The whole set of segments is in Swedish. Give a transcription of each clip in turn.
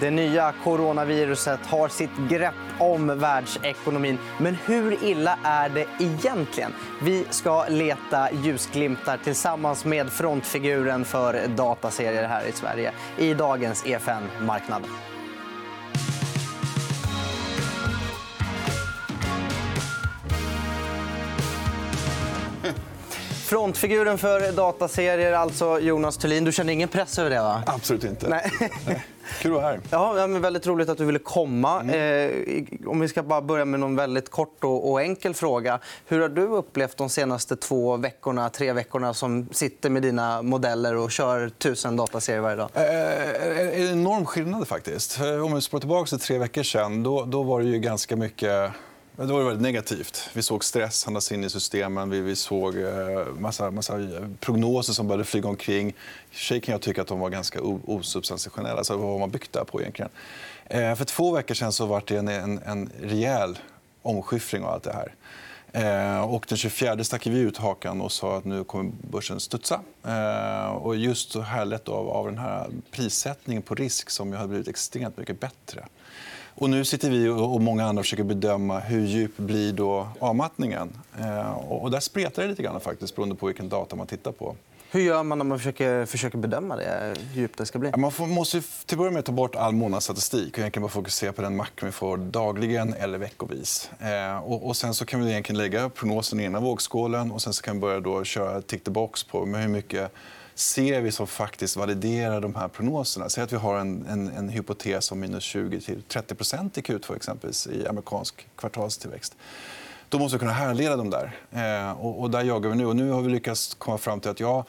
Det nya coronaviruset har sitt grepp om världsekonomin. Men hur illa är det egentligen? Vi ska leta ljusglimtar tillsammans med frontfiguren för dataserier här i Sverige i dagens EFN Marknad. Frontfiguren för dataserier, alltså Jonas Thulin. Du känner ingen press över det? va? Absolut inte. Nej. Kul att vara här. Ja, men väldigt roligt att du ville komma. Mm. Eh, om vi ska bara börja med någon väldigt kort och, och enkel fråga. Hur har du upplevt de senaste två veckorna, tre veckorna som sitter med dina modeller och kör tusen dataserier varje dag? Eh, en enorm skillnad. faktiskt. Eh, Om vi spår tillbaka till tre veckor sen, då, då var det ju ganska mycket då var det väldigt negativt. Vi såg stress handlas in i systemen. Vi, vi såg eh, massa, massa eh, prognoser som började flyga omkring. I kan jag tycka att de var ganska o- osubstantiella. Alltså, vad har man byggt det på egentligen? Eh, för två veckor sen så var det en, en, en rejäl omskiffring av allt det här. Eh, och den 24 stack vi ut hakan och sa att nu kommer börsen studsa. Eh, och just härlett av, av den här prissättningen på risk som har blivit extremt mycket bättre. Och nu sitter vi och många andra försöker bedöma hur djup blir då avmattningen. Eh, och där spretar det lite grann faktiskt, beroende på vilken data man tittar på. Hur gör man när man försöker, försöker bedöma det, hur djupt det ska bli? Man får, måste till att börja med ta bort all månadsstatistik och egentligen bara fokusera på den makron vi får dagligen eller veckovis. Eh, och, och sen så kan vi egentligen lägga prognosen i ena vågskålen och sen så kan vi börja då köra tick the box på med hur mycket ser vi som faktiskt validerar de här prognoserna. Säg att vi har en, en, en hypotes om minus 20 till 30 i Q2 exempelvis i amerikansk kvartalstillväxt. Då måste vi kunna härleda dem där. Eh, och, och där jagar vi nu. Och nu har vi lyckats komma fram till att ja,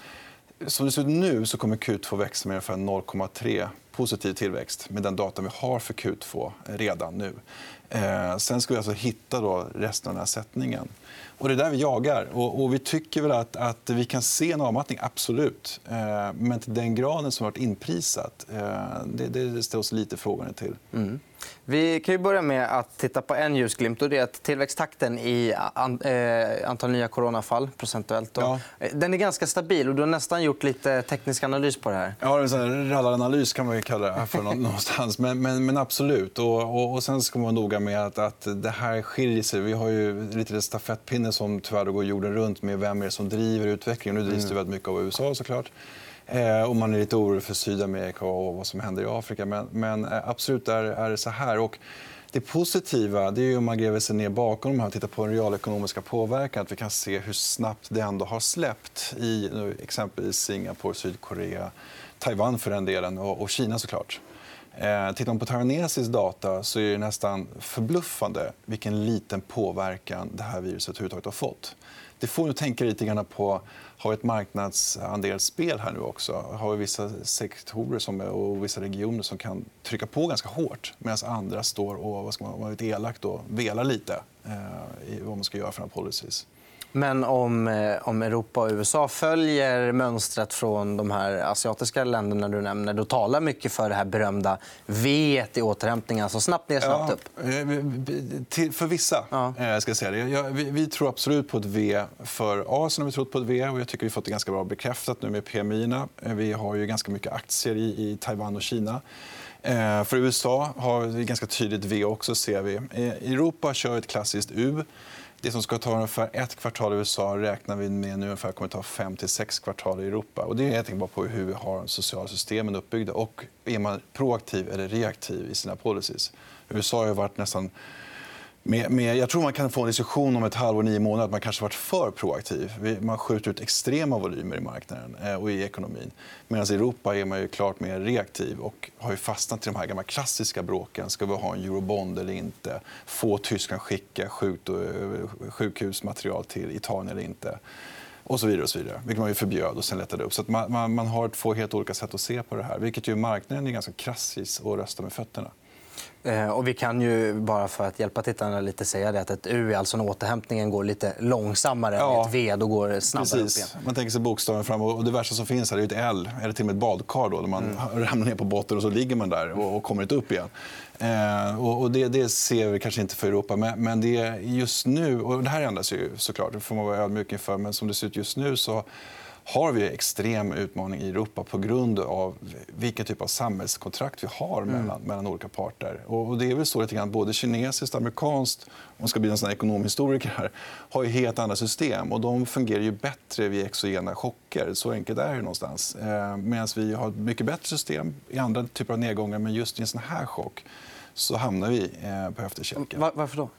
som det ser ut nu så kommer Q2 växa med ungefär 0,3 positiv tillväxt med den data vi har för Q2 redan nu. Eh, sen ska vi alltså hitta då resten av den här sättningen. Och det är där vi jagar. Och, och vi tycker väl att, att vi kan se en avmattning, absolut. Eh, men till den graden som har varit inprisat, eh, det, det ställer oss lite frågande till. Mm. Vi kan ju börja med att titta på en ljusglimt. Och det är att tillväxttakten i an, eh, antal nya coronafall procentuellt Ja. eh, den är ganska stabil. Och du har nästan gjort lite teknisk analys på det här. Ja, en här rallaranalys kan man ju kalla det för nå- någonstans. Men, men, men absolut. Och, och, och sen ska man vara noga med att, att det här skiljer sig. Vi har ju lite stafettpinne som tyvärr går jorden runt med vem är det som driver utvecklingen. Nu drivs det väldigt mycket av USA såklart. Eh, och man är lite orolig för Sydamerika och vad som händer i Afrika. Men, men eh, absolut är, är det så här. Och det positiva det är ju om man gräver sig ner bakom de här och tittar på den realekonomiska påverkan. Att vi kan se hur snabbt det ändå har släppt i exempelvis Singapore, Sydkorea, Taiwan för den delen och, och Kina såklart. Eh, tittar man på taiwanesisk data så är det nästan förbluffande vilken liten påverkan det här viruset överhuvudtaget har fått. Det får nu tänka lite grann på har ett marknadsandelsspel här nu också. Har vissa sektorer som, och vissa regioner som kan trycka på ganska hårt medan andra står och vad ska man vara lite elakt då, velar lite eh, i vad man ska göra för policies. Men om, eh, om Europa och USA följer mönstret från de här asiatiska länderna du nämner då talar mycket för det här berömda V i återhämtningen. Alltså snabbt ner, snabbt upp. eh, vi- till- För vissa. Ja. eh, Ska säga det. Vi, tror absolut på ett V. För Asien vi trott på ett V. Och jag tycker vi fått det ganska bra bekräftat nu med PMI. Eh, Vi har ju ganska mycket aktier i, Taiwan och Kina. Eh, För USA har vi ganska tydligt V också. ser vi. Eh, Europa kör ett klassiskt U. Det som ska ta ungefär ett kvartal i USA räknar vi med nu ungefär kommer ta fem till sex kvartal i Europa. Och det är helt enkelt bara på hur vi har de sociala systemen uppbyggda. Och är man proaktiv eller reaktiv i sina policies? USA har ju varit nästan med, med, jag tror man kan få en diskussion om ett halvår, nio månader att man kanske varit för proaktiv. Man skjuter ut extrema volymer i marknaden eh, och i ekonomin. Medan i Europa är man ju klart mer reaktiv och har ju fastnat i de här gamla klassiska bråken. Ska vi ha en eurobond eller inte? Får Tyskland skicka eh, sjukhusmaterial till Italien eller inte? Och så vidare. Och så vidare. Vilket man ju förbjöd och sen lättade upp. Så att man, man, man har två helt olika sätt att se på det här. Vilket ju marknaden är ganska krassis och röstar med fötterna. Eh, Och vi kan ju bara för att hjälpa tittarna lite säga det att ett U är alltså när återhämtningen går lite långsammare än Ja. ett V. Då går snabbare upp Precis. igen. Man tänker sig bokstaven fram. Och det värsta som finns här är ett L, eller till och med ett badkar då, där man Mm. ramlar ner på botten och så ligger man där och, kommer inte upp igen. Eh, och det, det ser vi kanske inte för Europa. Men, men det är just nu, och det här ändras ju såklart, det får man vara ödmjuk inför. Men som det ser ut just nu så har vi extrem utmaning i Europa på grund av vilken typ av samhällskontrakt vi har mm. mellan, mm. mellan olika parter. Och det är väl så lite grann, både kinesiskt och amerikanskt, om man ska bli en sån ekonomhistoriker här, har ju helt andra system. och De fungerar ju bättre vid exogena chocker. Så enkelt är det någonstans. Eh, Medan vi har ett mycket bättre system i andra typer av nedgångar. Men just i en sån här chock så hamnar vi eh, på efterkälken. Varför då?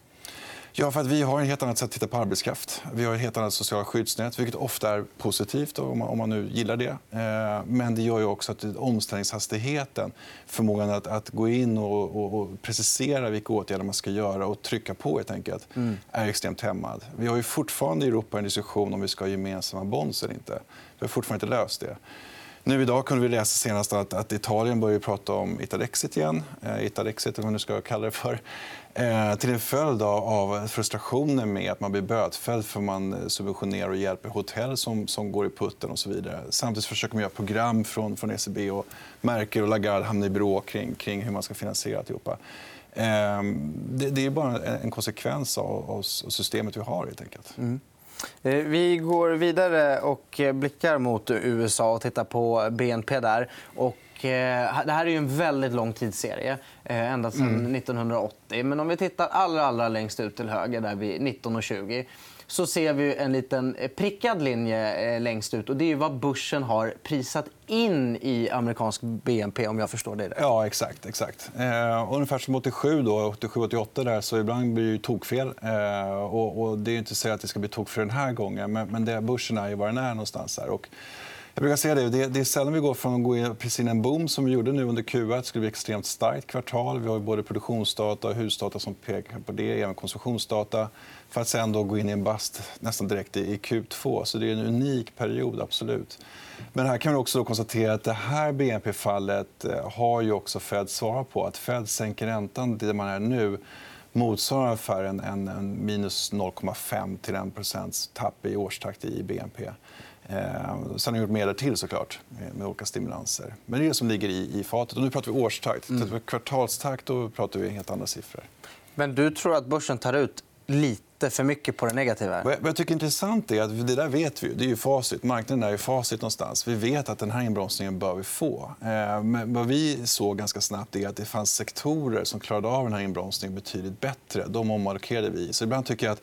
Ja, för att vi har ett helt annat sätt att titta på arbetskraft. Vi har ett helt annat sociala skyddsnät, vilket ofta är positivt om man, om man nu gillar det. Eh, men det gör ju också att omställningshastigheten, förmågan att, att gå in och, och, och, precisera vilka åtgärder man ska göra och trycka på, helt enkelt, mm. är extremt hämmad. Vi har ju fortfarande i Europa en diskussion om vi ska ha gemensamma bonds eller inte. Vi har fortfarande inte löst det. Nu idag kunde vi läsa senast att, att Italien börjar prata om Italexit igen. Eh, Italexit, eller vad man nu ska kalla det för. Eh, till en följd av frustrationen med att man blir bötfälld för att man subventionerar och hjälper hotell som, som går i putten. och så vidare. Samtidigt försöker man göra program från, från ECB och Merkel och Lagarde hamnar i bråk kring, kring hur man ska finansiera alltihopa. Eh, det, det är bara en konsekvens av, av systemet vi har. Helt enkelt. Mm. Eh, vi går vidare och eh, blickar mot USA och tittar på BNP där. Och det här är en väldigt lång tidsserie, eh, ända sedan mm. 1980. Men om vi tittar allra, allra längst ut till höger, där vid 19 och 20 så ser vi en liten prickad linje längst ut. och Det är vad börsen har prisat in i amerikansk BNP. om jag förstår det rätt. Ja, exakt. exakt. Eh, ungefär som 87, 88 där, så ibland blir det tokfel. Eh, och, och det är inte så att det ska bli tokfel den här gången, men, men det, börsen är ju var den är någonstans. Här. Och jag brukar säga det, det är sällan vi går från att gå in, precis en boom som vi gjorde nu under Q1. Det skulle bli extremt starkt kvartal. Vi har både produktionsdata och husdata som pekar på det, även konsumtionsdata för att sen då gå in i en bast nästan direkt i Q2. Så det är en unik period. absolut. Men här kan vi också konstatera att det här BNP-fallet eh, har ju också Fed svarat på. Att Fed sänker räntan där man är nu motsvarar ungefär en, en, en minus 0,5 till 1 tapp i årstakt i BNP. Eh, sen har vi gjort mer till såklart, med olika stimulanser. Men det är det som ligger i, i fatet. Och nu pratar vi årstakt. Mm. Kvartalstakt då pratar vi helt andra siffror. Men du tror att börsen tar ut lite för mycket på det negativa. Vad jag tycker är intressant är att det där vet vi. Det är ju facit. Marknaden är ju facit någonstans. Vi vet att den här inbromsningen bör vi få. Eh, men vad vi såg ganska snabbt är att det fanns sektorer som klarade av den här inbromsningen betydligt bättre. De ommarkerade vi. Så ibland tycker jag att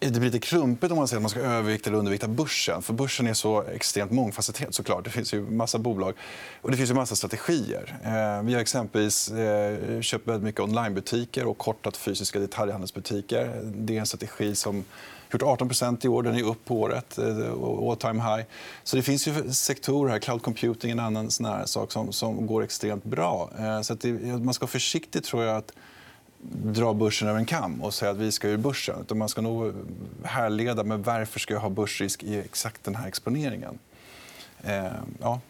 det blir lite klumpigt om man säger att man ska övervikta eller undervikta börsen. För börsen är så extremt mångfacetterad. Såklart. Det finns ju massa bolag och det finns ju massa strategier. Eh, vi har exempelvis eh, köpt väldigt mycket onlinebutiker och kortat fysiska detaljhandelsbutiker. Det är en strategi som gjort 18% i år. Den är upp på året. Eh, All time high. Så det finns ju sektorer här. Cloud computing är en annan sån här sak som, som går extremt bra. Eh, så det, man ska vara försiktig tror jag, att dra börsen över en kam och säga att vi ska ur börsen. Utan man ska nog härleda med varför ska jag ha börsrisk i exakt den här exponeringen. Eh, ja.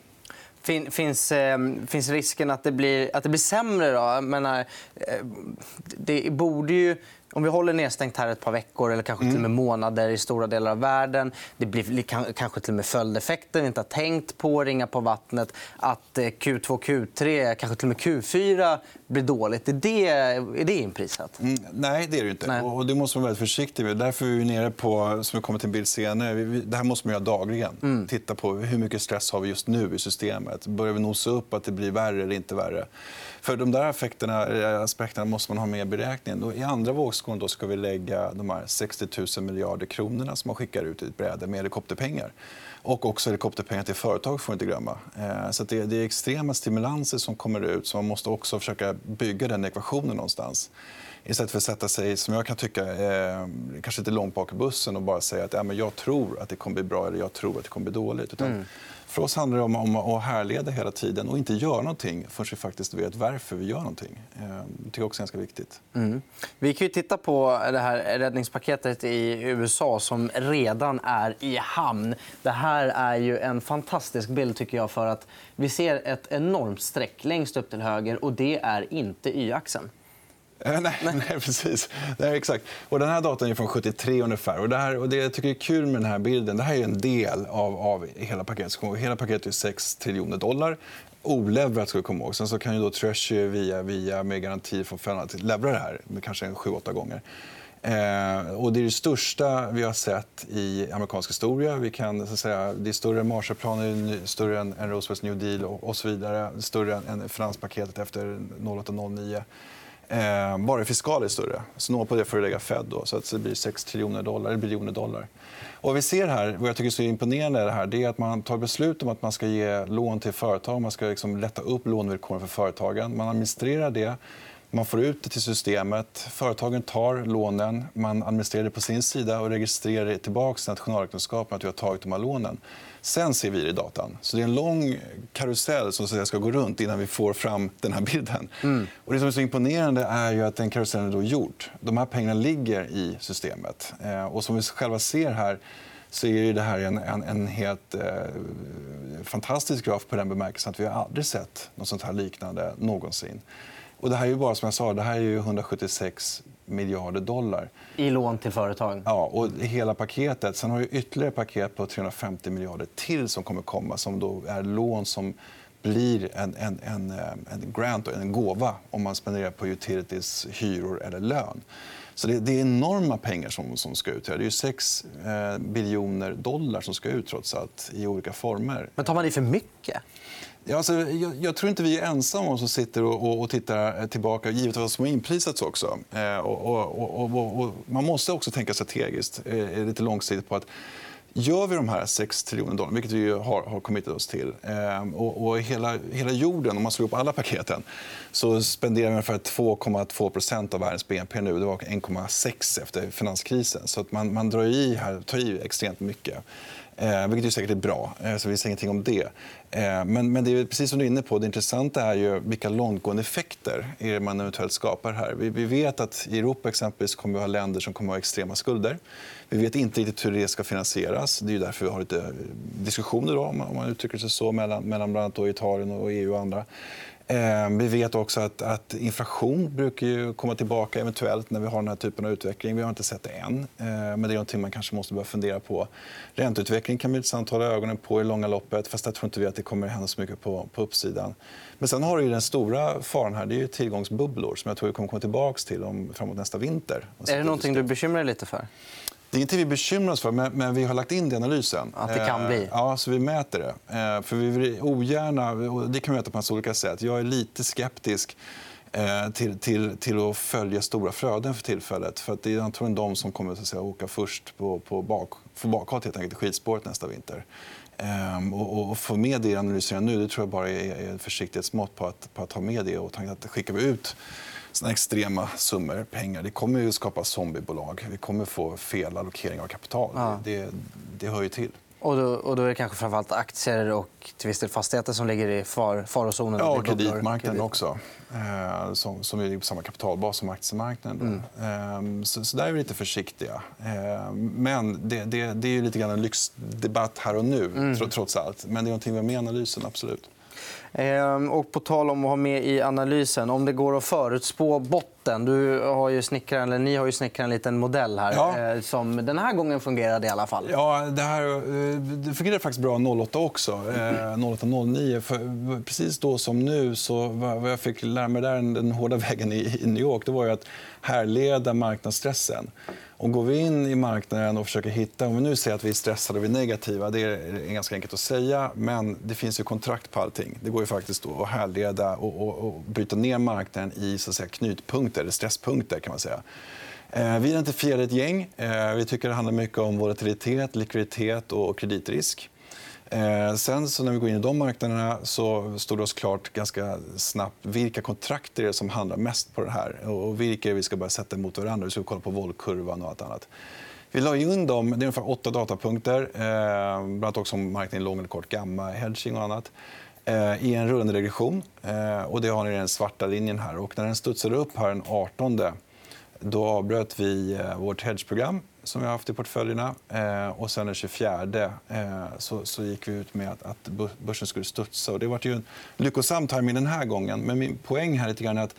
Finns, eh, finns risken att det blir, att det blir sämre? Då? Jag menar, eh, det borde ju om vi håller nedstängt här ett par veckor eller kanske till och med mm. månader i stora delar av världen. Det blir kanske till och med följdeffekter vi inte har tänkt på. Ringa på vattnet. Att Q2, Q3, kanske till och med Q4 blir dåligt. Är det, är det inprisat? Mm, nej, det är det inte. Nej. Och det måste man vara väldigt försiktig med. Därför är vi nere på, som vi kommer till en bild senare, det här måste man göra dagligen. Mm. Titta på hur mycket stress har vi just nu i systemet. Börjar vi nosa upp att det blir värre eller inte värre? För de där effekterna, aspekterna måste man ha med i beräkningen. I andra Foxconn då ska vi lägga de här 60 000 miljarder kronorna som man skickar ut i ett bräde med helikopterpengar. Och också helikopterpengar till företag. får inte glömma. Eh, så det är extrema stimulanser som kommer ut. så Man måste också försöka bygga den ekvationen någonstans. Istället för att sätta sig, som jag kan tycka, eh, kanske lite långt bak i bussen och bara säga att ja, men jag tror att det kommer bli bra eller jag tror att det kommer bli dåligt. Utan mm. För oss handlar det om att härleda hela tiden och inte göra någonting förrän vi faktiskt vet varför vi gör någonting. Eh, det tycker jag också är ganska viktigt. Mm. Vi kan titta på det här räddningspaketet i USA som redan är i hamn. Det här är ju en fantastisk bild tycker jag för att vi ser ett enormt streck längst upp till höger och det är inte y-axeln. Eh, nej, nej. precis. Nej, exakt. Och den här datan är från 73 ungefär. Och det, här, och det jag tycker är kul med den här bilden, det här är en del av, av hela paketet. Hela paketet är 6 triljoner dollar. Oleverat ska vi komma ihåg. Sen så kan ju då Treasury via, via med garanti från Fed levra det här med kanske 7-8 gånger. Eh, och det är det största vi har sett i amerikansk historia. Vi kan, så säga, det är större än Marshallplanen, större än, än Roosevelts New Deal och, och så vidare. Större än, än finanspaketet efter 08-09. Eh, bara fiskala är större. Snå på det för att lägga Fed. Då, så att det blir 6 triljoner dollar, biljoner dollar. Och vi ser här, vad jag tycker är så imponerande här, det är att man tar beslut om att man ska ge lån till företag. Man ska liksom lätta upp lånevillkoren för företagen. Man administrerar det. Man får ut det till systemet. Företagen tar lånen. Man administrerar det på sin sida och registrerar tillbaka till nationalräkenskapen att vi har tagit de här lånen. Sen ser vi det i datan. Så det är en lång karusell som ska gå runt innan vi får fram den här bilden. Mm. Och det som är så imponerande är ju att den karusellen är då gjord. De här pengarna ligger i systemet. Eh, och som vi själva ser här så är det här en, en, en helt eh, fantastisk graf på den bemärkelsen att vi har aldrig sett något sånt här liknande någonsin. Och det här är ju bara som jag sa, det här är ju 176 miljarder dollar. I lån till företag? Ja, och hela paketet. Sen har vi ytterligare paket på 350 miljarder till som kommer komma som då är lån som blir en, en, en, eh, en grant, en gåva om man spenderar på utilities, hyror eller lön. Så det, det är enorma pengar som, som ska ut. Det är 6 eh, biljoner dollar som ska ut trots allt, i olika former. Men tar man i för mycket? Ja, alltså, jag, jag, tror inte vi är ensamma om som sitter och, och, och tittar tillbaka, givet vad som har inprisats också. Eh, och, man måste också tänka strategiskt, eh, lite långsiktigt på att Gör vi de här 6 triljoner dollar, vilket vi har, har committat oss till eh, och, och hela, hela jorden, om man slår upp alla paketen så spenderar vi ungefär 2,2% av världens BNP nu. Det var 1,6 efter finanskrisen. Så att man, man drar i här, tar i extremt mycket. Eh, vilket ju säkert är bra, eh, så vi säger ingenting om det. Eh, men, men det är precis som du är inne på, det intressanta är ju vilka långtgående effekter är man eventuellt skapar här. Vi, vi vet att i Europa exempelvis kommer vi ha länder som kommer att ha extrema skulder. Vi vet inte riktigt hur det ska finansieras. Det är därför vi har lite diskussioner då, om man uttrycker sig så, mellan, mellan bland annat Italien och EU och andra. Ehm, vi vet också att, att inflation brukar komma tillbaka eventuellt när vi har den här typen av utveckling. Vi har inte sett det än, ehm, men det är någonting man kanske måste börja fundera på. Ränteutveckling kan vi intressant hålla ögonen på i långa loppet. Fast jag tror inte vi att det kommer att hända så mycket på, på uppsidan. Men sen har du den stora faran här. Det är tillgångsbubblor som jag tror vi kommer komma tillbaka till om, framåt nästa vinter. Är det någonting du bekymrar dig lite för? Det är inte vi bekymrar oss för, men vi har lagt in det i analysen. Att det kan bli? Eh, ja, så vi mäter det. Eh, för vi vill ogärna, det kan vi mäta på massa olika sätt. Jag är lite skeptisk eh, till, till, till att följa stora flöden för tillfället. För att det är antagligen de som kommer att säga, åka först på, på bak, få bakhat helt enkelt, i skidspåret nästa vinter. Och, och få med det i analysen nu det tror jag bara är ett försiktighetsmått på att, på att ha med det. Och att skickar vi ut såna extrema summor pengar. Det kommer att skapa zombiebolag. Vi kommer att få fel allokering av kapital. Ja. Det, det hör ju till. Och då, och då är det kanske framförallt aktier och till viss del fastigheter som ligger i far, farozonen? Ja, och kreditmarknaden också. Eh, som, som är på samma kapitalbas som aktiemarknaden. Mm. Eh, så, så, där är vi lite försiktiga. Eh, men det, det, det är lite grann en lyxdebatt här och nu, mm. trots allt. Men det är någonting vi har med i analysen. absolut. Ehm, och på tal om att ha med i analysen, om det går att förutspå botten. Du har ju snickrat, eller ni har ju snickrat en liten modell här ja. Eh, som den här gången fungerade i alla fall. Ja, det, här, eh, det fungerade faktiskt bra 08 också. Eh, 08-09. För precis då som nu, så vad jag fick lära mig där den hårda vägen i New York det var ju att härleda marknadsstressen. Och går vi in i marknaden och försöker hitta... Om vi nu säger att vi är stressade och vi är negativa, det är ganska enkelt att säga. Men det finns ju kontrakt på allting. Det går ju faktiskt att härleda och, och, och bryta ner marknaden i så att säga, knutpunkter, eller stresspunkter. kan man säga. Eh, vi identifierade ett gäng. Eh, vi tycker det handlar mycket om volatilitet, likviditet och kreditrisk. Eh, sen så när vi går in i de marknaderna så står det oss klart ganska snabbt vilka kontrakt det är som handlar mest på det här och vilka vi ska börja sätta mot varandra. Vi ska kolla på våldkurvan och allt annat. Vi la in dem, det är ungefär åtta datapunkter, eh, bland annat också om marknaden är lång eller kort, gamma, hedging och annat eh, i en rullande regression. Eh, och det har ni den svarta linjen här. Och när den studsade upp här den 18 då avbröt vi eh, vårt hedgeprogram som vi har haft i portföljerna. Eh, och sen den 24 eh, så, så gick vi ut med att, att börsen skulle studsa. Och det var ju en lyckosam timing den här gången. Men min poäng här är att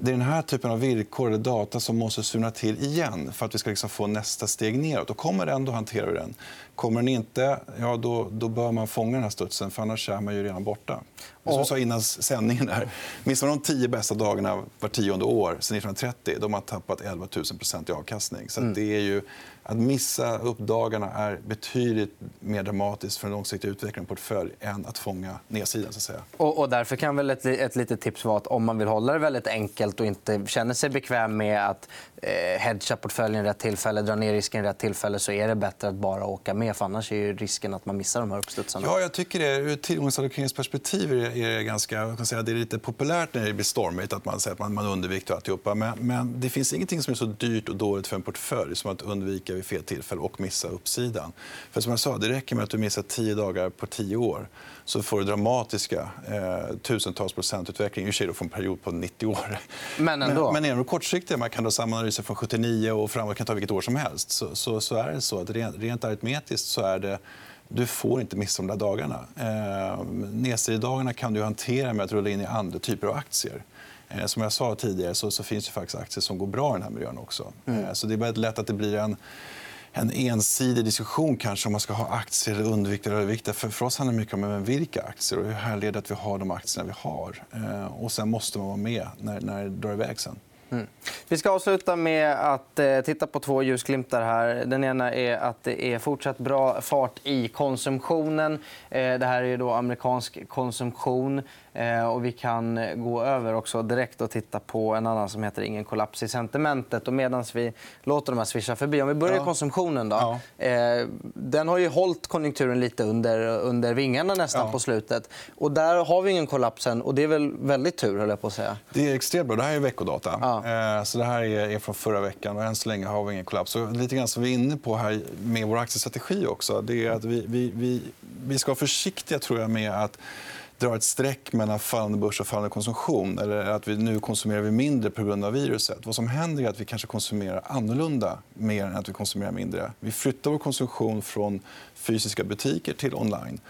det är den här typen av villkor eller data som måste surna till igen för att vi ska liksom få nästa steg neråt. Och kommer den, då hanterar vi den. Kommer den inte, ja, då, då bör man fånga den här studsen, för annars är man ju redan borta. Som jag sa innan sändningen, där, minns de tio bästa dagarna var tionde år sedan 1930 de har tappat 11 000% i avkastning. Så mm. det är ju att missa uppdagarna är betydligt mer dramatiskt för en långsiktig utveckling av portfölj än att fånga nedsidan. Så att säga. Och, och därför kan väl ett, ett litet tips vara att om man vill hålla det väldigt enkelt och inte känner sig bekväm med att eh, hedga portföljen i rätt tillfälle, dra ner risken i rätt tillfälle så är det bättre att bara åka med. För annars är risken att man missar de här uppstudsarna. Ja, jag tycker det. Ur tillgångsallokeringsperspektiv är det, ganska, kan säga, det är lite populärt när det blir stormigt att man säger att man, man undviker alltihopa. Men, men det finns ingenting som är så dyrt och dåligt för en portfölj som att undvika vid fel tillfälle och missa uppsidan. För som jag sa, det räcker med att du missar tio dagar på tio år så får du dramatiska eh, tusentals procentutveckling. I och för sig från en period på 90 år. Men ändå. Men, men är de kortsiktiga, man kan då samma analyser från 79 och framåt, kan ta vilket år som helst, så, så, så är det så att rent, rent aritmetiskt så är det du får inte missa de där dagarna. Eh, Nedsidedagarna kan du hantera med att rulla in i andra typer av aktier. Eh, som jag sa tidigare så, så finns det faktiskt aktier som går bra i den här miljön också. Mm. Eh, så det är väldigt lätt att det blir en en ensidig diskussion kanske om man ska ha aktier eller undvika eller övervikta. För, för oss handlar det mycket om vilka aktier och hur det att vi har de aktierna vi har. Eh, och sen måste man vara med när, när det drar iväg sen. Mm. Vi ska avsluta med att eh, titta på två ljusglimtar. här. Den ena är att det är fortsatt bra fart i konsumtionen. Eh, det här är då amerikansk konsumtion. Eh, och vi kan gå över också direkt och titta på en annan som heter Ingen kollaps i sentimentet. Och medan vi låter de här swisha förbi. Om vi börjar i konsumtionen. Då. Ja. Den har ju hållit konjunkturen lite under, under vingarna nästan ja. på slutet. Och där har vi ingen kollaps än. Och det är väl väldigt tur, höll jag på att säga. Det är extremt bra. Det här är veckodata. Ja. Eh, så det här är från förra veckan. Och än så länge har vi ingen kollaps. Så lite grann som vi är inne på här med vår aktiestrategi också. Det är att vi, vi, vi, vi ska vara försiktiga tror jag, med att dra ett streck mellan fallande börs och fallande konsumtion. Eller att vi nu konsumerar vi mindre på grund av viruset. Vad som händer är att vi kanske konsumerar annorlunda mer än att vi konsumerar mindre. Vi flyttar vår konsumtion från fysiska butiker till online.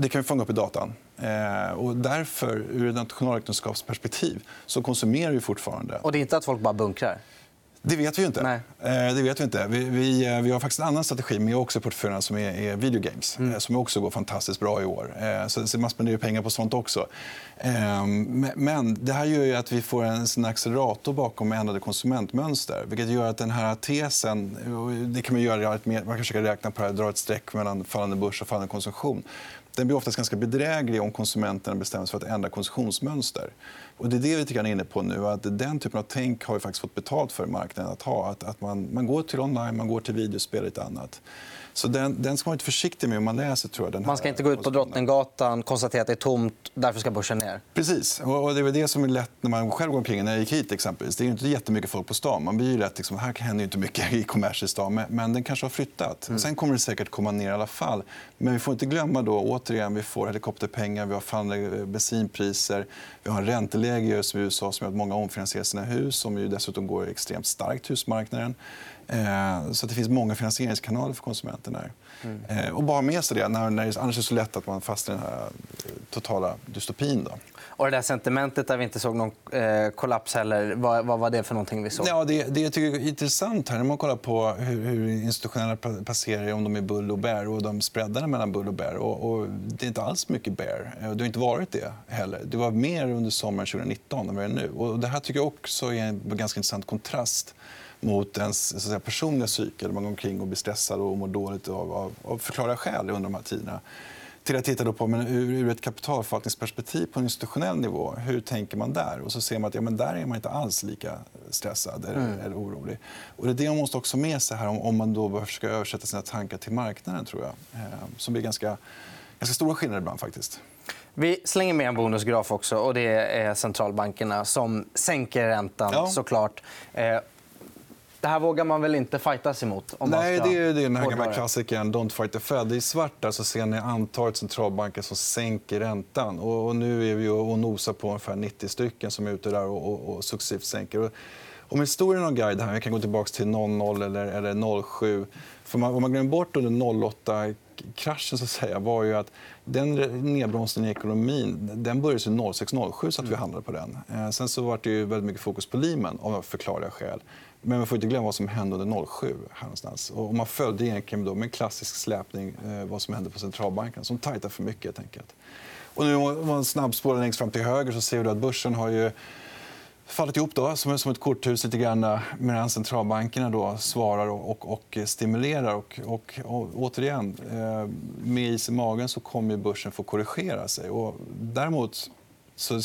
Det kan vi fånga upp i datan. Eh, och därför, ur ett nationalräkenskapsperspektiv, så konsumerar vi fortfarande. Och det är inte att folk bara bunkrar? Det vet vi inte. Nej. Eh, det vet vi, inte. Vi, vi, eh, vi har faktiskt en annan strategi med också portföljen som är, är videogames. Mm. Eh, som också går fantastiskt bra i år. Så, så man spenderar pengar på sånt också. Men det här gör att vi får en accelerator bakom ändrade konsumentmönster. Vilket gör att den här tesen... Det kan man göra man kan försöka räkna på det här, dra ett streck mellan fallande börs och fallande konsumtion den blir oftast ganska bedräglig om konsumenterna bestämmer sig för att ändra konsumtionsmönster. Och det är det vi är inne på nu. Att den typen av tänk har vi faktiskt fått betalt för marknaden att ha. Att, att man, man går till online, man går till videospel och lite annat. Så den, den ska man vara försiktig med om man läser. Tror jag, den man ska inte gå ut på Drottninggatan konstatera att det är tomt, därför ska börsen ner. Precis. Och det är det som är lätt när man själv går omkring. När jag gick hit, exempelvis. Det är inte jättemycket folk på stan. Man blir ju lätt, liksom, här händer inte mycket i kommers i stan. Men, den kanske har flyttat. Mm. Sen kommer det säkert komma ner i alla fall. Men vi får inte glömma då, återigen, vi får helikopterpengar, vi har fallande bensinpriser, vi har en ränteläge i USA som gör att många omfinansierar sina hus, som ju dessutom går extremt starkt, husmarknaden. Eh, så det finns många finansieringskanaler för konsumenterna. Mm. Eh, och bara med sig det, när, när det annars är det så lätt att man fastnar i den här totala dystopin. Då. Och det där sentimentet där vi inte såg någon eh, kollaps heller, vad, vad, var det för någonting vi såg? Ja, det, det jag tycker är intressant här, när man kollar på hur, hur institutionella placerar om de är bull och bear och de spreadarna mellan bull och bear. Och, och, det är inte alls mycket bear. Det har inte varit det heller. Det var mer under sommaren 2019 än vad det är nu. Och det här tycker jag också är en ganska intressant kontrast mot ens så säga, personliga psyke. Man går omkring och blir stressad och mår dåligt av, av, av förklarliga skäl under de här tiderna. Till att titta på men ur ett kapitalförvaltningsperspektiv på en institutionell nivå. Hur tänker man där? Och så ser man att ja, men där är man inte alls lika stressad eller, mm. eller orolig. Och det är det man måste också med sig här om, om man då försöker översätta sina tankar till marknaden. tror jag. Eh, som blir ganska, ganska stora skillnader ibland. faktiskt. Vi slänger med en bonusgraf också. och Det är centralbankerna som sänker räntan. Ja. såklart. Eh, det här vågar man väl inte fightas emot? Om Nej, det är den här gamla klassikern Don't fight the Fed. I svart där så ser ni antalet centralbanker som sänker räntan. Och, nu är vi och nosar på ungefär 90 stycken som är ute där och, och, och successivt sänker. Om historien om guide här, jag kan gå tillbaka till 00 eller, eller 07. För man, vad man glömmer bort under 08-kraschen så att säga, var ju att den nedbromsningen i ekonomin den började 06-07 så att vi mm. handlade på den. Eh, sen så var det ju väldigt mycket fokus på Lehman av förklarliga skäl. Men man får inte glömma vad som hände under 07. Här någonstans. Och man följde egentligen då med en klassisk släpning eh, vad som hände på centralbanken som tajtade för mycket. Helt enkelt. Och nu om man snabbspårar längst fram till höger så ser vi att börsen har ju fallit ihop då, som, ett korthus lite grann, medan centralbankerna då svarar och, och, och stimulerar. Och, och, och, återigen, eh, med is i magen så kommer börsen få korrigera sig. Och däremot så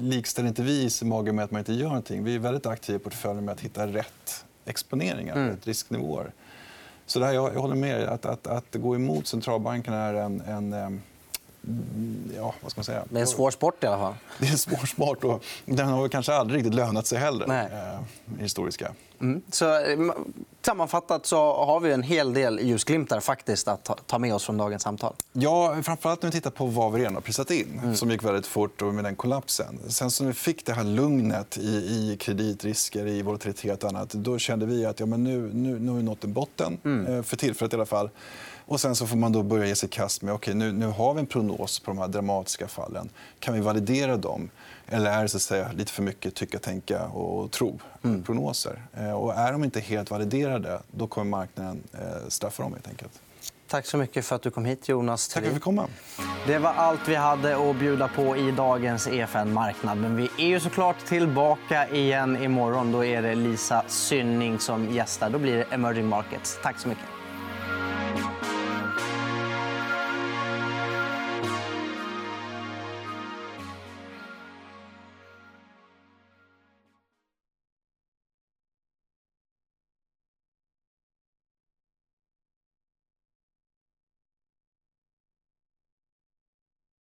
likställer inte vi is i magen med att man inte gör någonting. Vi är väldigt aktiva i portföljen med att hitta rätt exponeringar, mm. rätt risknivåer. Så där, jag, jag håller med. Att, att, att gå emot centralbankerna är en, en eh, ja, vad ska man säga? Det är en svår sport i alla fall. Det är en svår sport och den har kanske aldrig riktigt lönat sig heller. Nej. Eh, historiska. Mm. Så, eh, sammanfattat så har vi en hel del ljusglimtar faktiskt att ta med oss från dagens samtal. Ja, framförallt när vi tittar på vad vi redan har prisat in, mm. som gick väldigt fort och med den kollapsen. Sen som vi fick det här lugnet i, i kreditrisker, i volatilitet och annat, då kände vi att ja, men nu, nu, nu har vi nått en botten, mm. Eh, för tillfället i alla fall. Och sen så får man då börja ge sig i kast med okay, nu, nu har vi en prognos på de här dramatiska fallen. Kan vi validera dem? Eller är det så att säga, lite för mycket tycka, tänka och tro? Mm. prognoser? Eh, och är de inte helt validerade då kommer marknaden eh, straffa dem. Helt enkelt. Tack så mycket för att du kom hit, Jonas. Tack för att jag komma. Det var allt vi hade att bjuda på i dagens EFN Marknad. Men vi är ju såklart tillbaka igen imorgon. Då är det Lisa Synning som gästar. Då blir det Emerging Markets. Tack så mycket.